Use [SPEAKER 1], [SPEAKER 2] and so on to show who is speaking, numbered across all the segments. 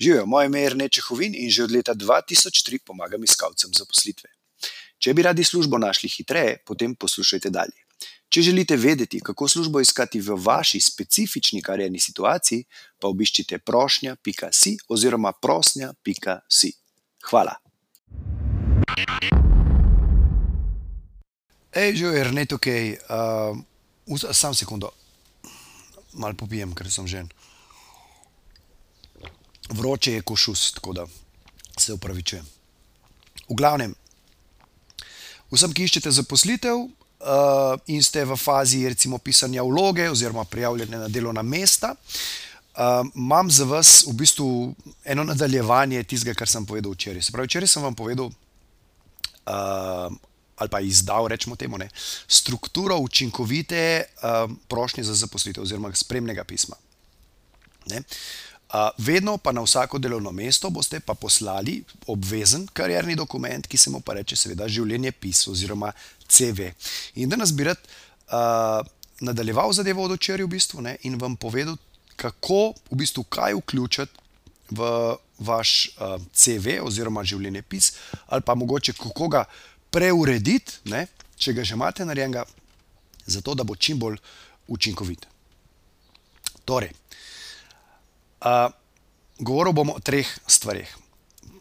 [SPEAKER 1] Živijo, moje ime je Rene Čehovin in že od leta 2003 pomagam iskalcem zaposlitve. Če bi radi službo našli hitreje, potem poslušajte dalje. Če želite vedeti, kako službo iskati v vaši specifični karjerni situaciji, pa obiščite prošnja.si oziroma prosnja.si. Hvala. Hej, že je Rene tukaj, uh, sam sekundo, malo popijem, ker sem žen vroče je košus, tako da se upravičujem. V glavnem, vsem, ki iščete zaposlitev uh, in ste v fazi recimo pisanja vloge oziroma prijavljanja na delovna mesta, uh, imam za vas v bistvu eno nadaljevanje tistega, kar sem povedal včeraj. Se pravi, včeraj sem vam povedal. Uh, Ali pa izdal, rečemo temu, ne, strukturo učinkovite uh, prošnje za zaposlitev, oziroma spremnega pisma. Ne. Vedno pa na vsako delovno mesto boste pa poslali obvezen karjerni dokument, ki se mu pa reče, seveda, življenje pis oziroma CV. In da nas bi rad uh, nadaljeval zadevo od včeraj v bistvu ne, in vam povedal, kako v bistvu kaj vključiti v vaš uh, CV oziroma življenje pis, ali pa mogoče kako ga preurediti, ne, če ga že imate narejenega, zato da bo čim bolj učinkovit. Torej, Uh, govoril bom o treh stvarih.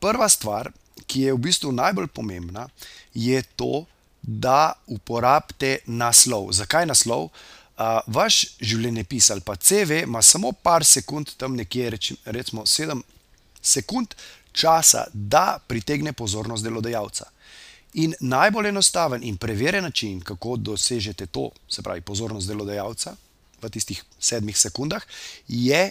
[SPEAKER 1] Prva stvar, ki je v bistvu najbolj pomembna, je to, da uporabite naslov. Zakaj naslov? Uh, vaš življenjepis ali pa CV ima samo par sekund, tam nekje, recimo 7 sekund časa, da pritegne pozornost delodajalca. In najbolj enostaven in preverjen način, kako dosežete to, se pravi pozornost delodajalca v tistih sedmih sekundah, je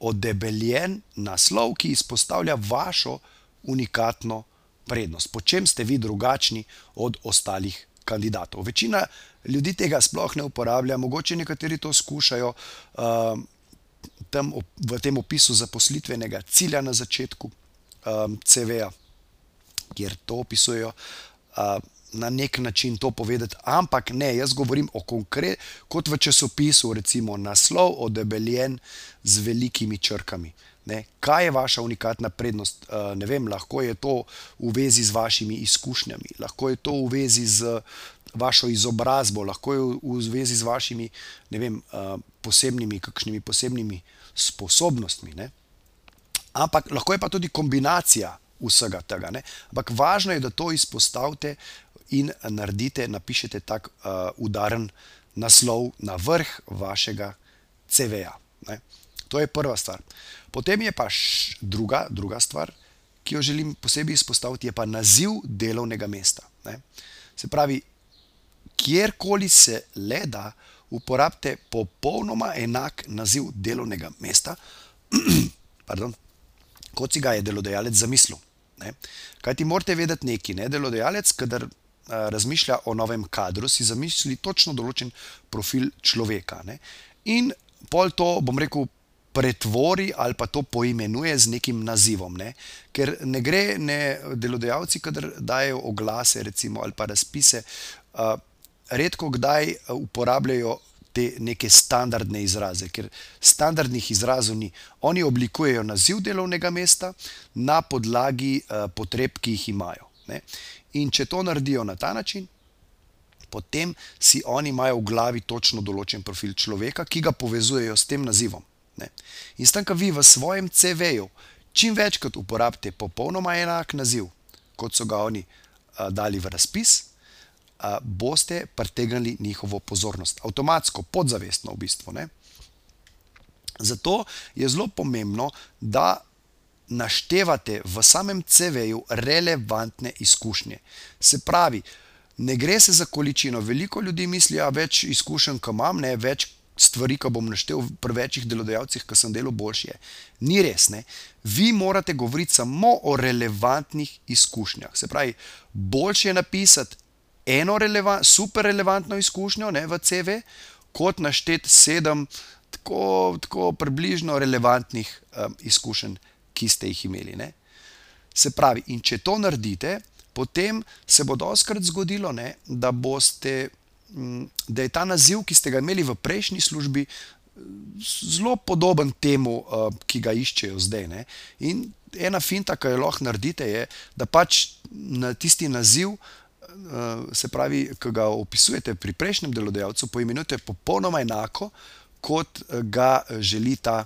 [SPEAKER 1] odebeljen naslov, ki izpostavlja vašo unikatno prednost, po čem ste vi drugačni od ostalih kandidatov. Večina ljudi tega sploh ne uporablja, mogoče nekateri to skušajo uh, tam v tem opisu zaposlitvenega cilja na začetku um, CV-ja, kjer to opisujejo. Na nek način to povedati, ampak ne, jaz govorim o konkretnem, kot v časopisu, recimo naslov, odebeljen z velikimi črkami. Ne, kaj je vaša unikatna prednost? Uh, vem, lahko je to v vezi z vašimi izkušnjami, lahko je to v vezi z vašo izobrazbo, lahko je v zvezi z vašimi vem, posebnimi, kakšnimi posebnimi sposobnostmi. Ne? Ampak lahko je pa tudi kombinacija vsega tega. Ne? Ampak važno je, da to izpostavite in naredite, napišete tak uh, udaren naslov na vrh vašega CV-ja. To je prva stvar. Potem je pa druga, druga stvar, ki jo želim posebej izpostaviti, je pa naziv delovnega mesta. Ne? Se pravi, kjerkoli se le da, uporabite popolnoma enak naziv delovnega mesta, pardon, kot si ga je delodajalec zamislil. Ne? Kaj ti morate vedeti neki, ne? delodajalec, kadar razmišlja o novem kadru, si zamisli točno določen profil človeka. Ne? In pol to, bom rekel, pretvori ali pa to poimenuje z nekim nazivom. Ne? Ker ne gre, ne delodajalci, kadar dajo oglase recimo, ali pa razpise, uh, redko kdaj uporabljajo. Te neke standardne izraze, ker standardnih izrazov ni. Oni oblikujejo naziv delovnega mesta na podlagi uh, potreb, ki jih imajo. Ne? In če to naredijo na ta način, potem si oni imajo v glavi točno določen profil človeka, ki ga povezujejo s tem nazivom. Ne? In s tem, kar vi v svojem CV-ju čim večkrat uporabite popolnoma enak naziv, kot so ga oni a, dali v razpis, boste pritegnili njihovo pozornost, avtomatsko, podzavestno v bistvu. Ne? Zato je zelo pomembno, da naštevate v samem CV-ju relevantne izkušnje. Se pravi, ne gre se za količino. Veliko ljudi misli, da več izkušenj, ko imam, ne več stvari, ko bom naštel pri večjih delodajalcih, ki sem delal boljše. Ni res. Ne? Vi morate govoriti samo o relevantnih izkušnjah. Se pravi, boljše je napisati eno relevant, super relevantno izkušnjo ne, v CV, kot našteti sedem tako, tako približno relevantnih um, izkušenj ki ste jih imeli. Ne? Se pravi, in če to naredite, potem se bo doskrat zgodilo, ne, da, boste, da je ta naziv, ki ste ga imeli v prejšnji službi, zelo podoben temu, ki ga iščejo zdaj. Ne? In ena finta, ki jo lahko naredite, je, da pač na tisti naziv. Se pravi, ki ga opisujete pri prejšnjem delodajalcu, poimenujete popolnoma enako, kot ga želi ta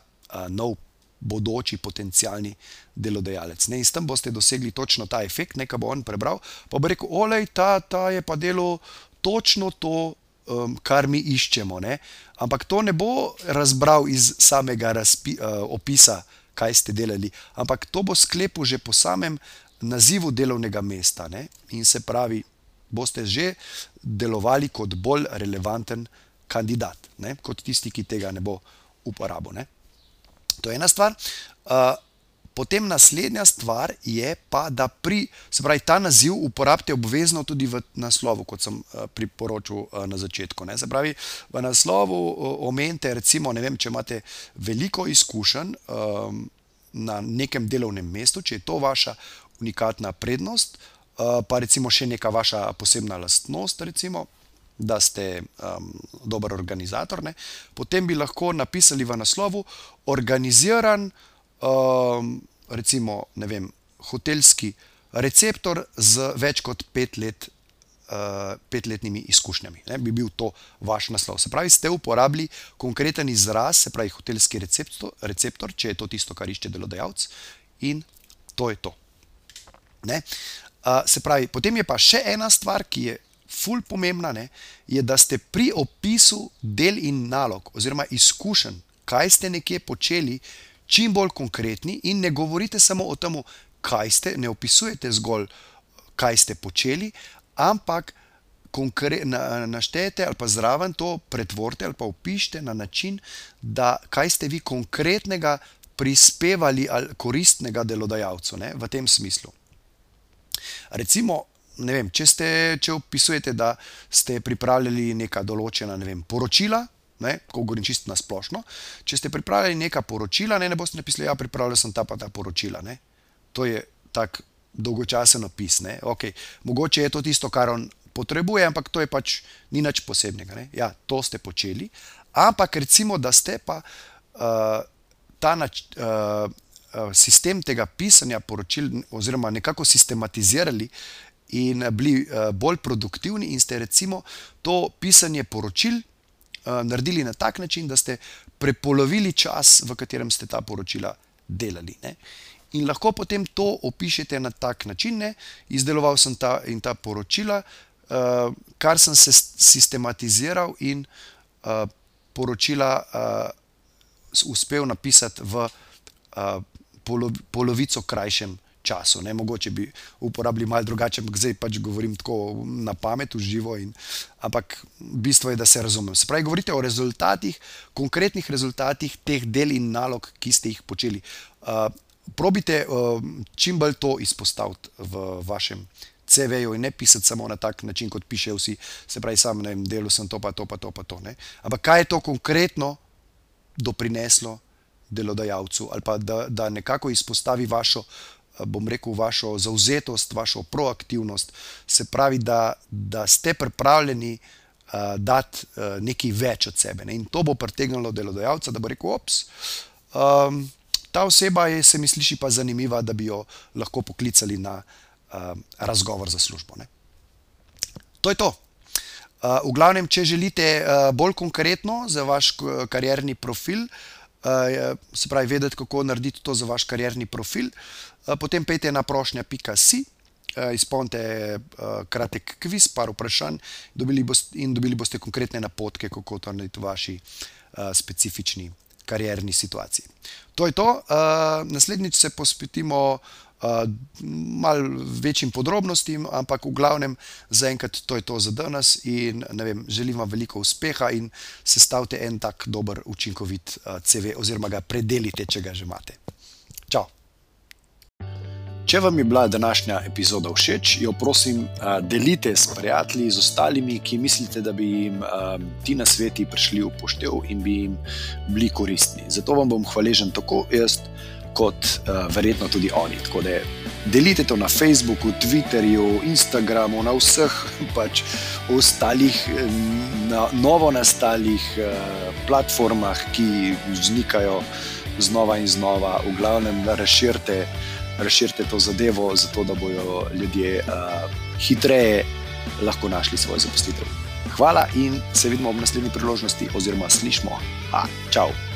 [SPEAKER 1] nov bodoči potencijalni delodajalec. Ne? In s tem boste dosegli točno ta efekt, nekaj bo on prebral, pa bo rekel: Olej, ta, ta je pa delo točno to, um, kar mi iščemo. Ne? Ampak to ne bo razbral iz samega razpi, uh, opisa, kaj ste delali, ampak to bo sklepal že po samem nazivu delovnega mesta. Ne? In se pravi, boste že delovali kot bolj relevanten kandidat, ne? kot tisti, ki tega ne bo uporabil. To je ena stvar. Uh, potem naslednja stvar je pa, da pri, se pravi, ta naziv uporabite obvezno tudi v naslovu, kot sem uh, priporočil uh, na začetku. Ne? Se pravi, v naslovu uh, omenite, recimo, ne vem, če imate veliko izkušenj um, na nekem delovnem mestu, če je to vaša unikatna prednost, uh, pa recimo še neka vaša posebna lastnost, recimo da ste um, dober organizator, ne? potem bi lahko napisali v naslovu organiziran, um, recimo, ne vem, hotelski receptor z več kot pet let. Uh, petletnimi izkušnjami, ne, bi bil to vaš naslov. Se pravi, ste uporabili konkreten izraz, se pravi, hotelski receptor, receptor če je to tisto, kar išče delodajalec, in to je to. Se pravi, potem je pa še ena stvar, ki je ful pomembna, ne, je, da ste pri opisu del in nalog, oziroma izkušenj, kaj ste nekje počeli, čim bolj konkretni in ne govorite samo o tem, kaj ste, ne opisujete zgolj, kaj ste počeli, ampak naštejete ali pa zraven to pretvorite ali pa opišite na način, da kaj ste vi konkretnega prispevali ali koristnega delodajalcu ne, v tem smislu. Recimo, vem, če, ste, če opisujete, da ste pripravljali neka določena ne vem, poročila, ne, ko govorim čisto na splošno, če ste pripravljali neka poročila, ne, ne boste napisali, ja, pripravljal sem ta pa ta poročila. Ne. To je tak dolgočasen opis. Okay. Mogoče je to tisto, kar on potrebuje, ampak to je pač ni nič posebnega. Ne. Ja, to ste počeli, ampak recimo, da ste pa uh, ta nač. Uh, Sistem tega pisanja poročil, oziroma nekako sistematizirali, in bili uh, bolj produktivni, in ste recimo to pisanje poročil naredili na tak način, da ste prepolovili čas, v katerem ste ta poročila delali. Ne? In lahko potem to opišete na tak način, ne? izdeloval sem ta in ta poročila, kar sem se sistematiziral in poročila uspel napisati v polo, polovico krajšem času. Ne? Mogoče bi uporabili malo drugače, ampak zdaj pač govorim tako na pamet, v živo. In, ampak bistvo je, da se razumem. Se pravi, govorite o rezultatih, konkretnih rezultatih teh del in nalog, ki ste jih počeli. Uh, probite uh, čim bolj to izpostaviti v vašem. CV-ju in ne pisati samo na tak način, kot pišejo vsi, se pravi, sam na enem delu sem to, pa to, pa to, pa to. Ne? Ampak kaj je to konkretno doprineslo delodajalcu, ali pa da, da nekako izpostavi vašo bom rekel, vašo zauzetost, vašo proaktivnost, se pravi, da, da ste pripravljeni uh, dati uh, nekaj več od sebe. Ne? In to bo pritegnilo delodajalca, da bo rekel: Ops, um, ta oseba je, se mi sliši pa zanimiva, da bi jo lahko poklicali na uh, razgovor za službo. Ne? To je to. Uh, v glavnem, če želite uh, bolj konkretno za vaš karjerni profil, uh, se pravi, vedeti, kako narediti to za vaš karjerni profil, Eh, potem pejte na prošnja.si, eh, izpolnite eh, kratek kviz, par vprašanj dobili boste, in dobili boste konkretne napotke, kako to narediti v vaši specifični karjerni situaciji. To je to. Naslednjič se posvetimo malo večjim podrobnostim, ampak v glavnem zaenkrat to je to za danes in vem, želim vam veliko uspeha in sestavite en tak dober, učinkovit CV oziroma ga predelite, če ga že imate. Čau! Če vam je bila današnja epizoda všeč, jo prosim, delite s prijatelji, z ostalimi, ki mislite, da bi jim ti na sveti prišli v poštev in bi jim bili koristni. Zato vam bom hvaležen tako jaz, kot uh, verjetno tudi oni. Tako da delite to na Facebooku, Twitterju, Instagramu, na vseh pač ostalih, na novo nastalih uh, platformah, ki vznikajo znova in znova, v glavnem, razširite, razširite to zadevo, zato da bodo ljudje uh, hitreje lahko našli svoj zaposlitev. Hvala in se vidimo ob naslednji priložnosti, oziroma slišmo. Ha, čau!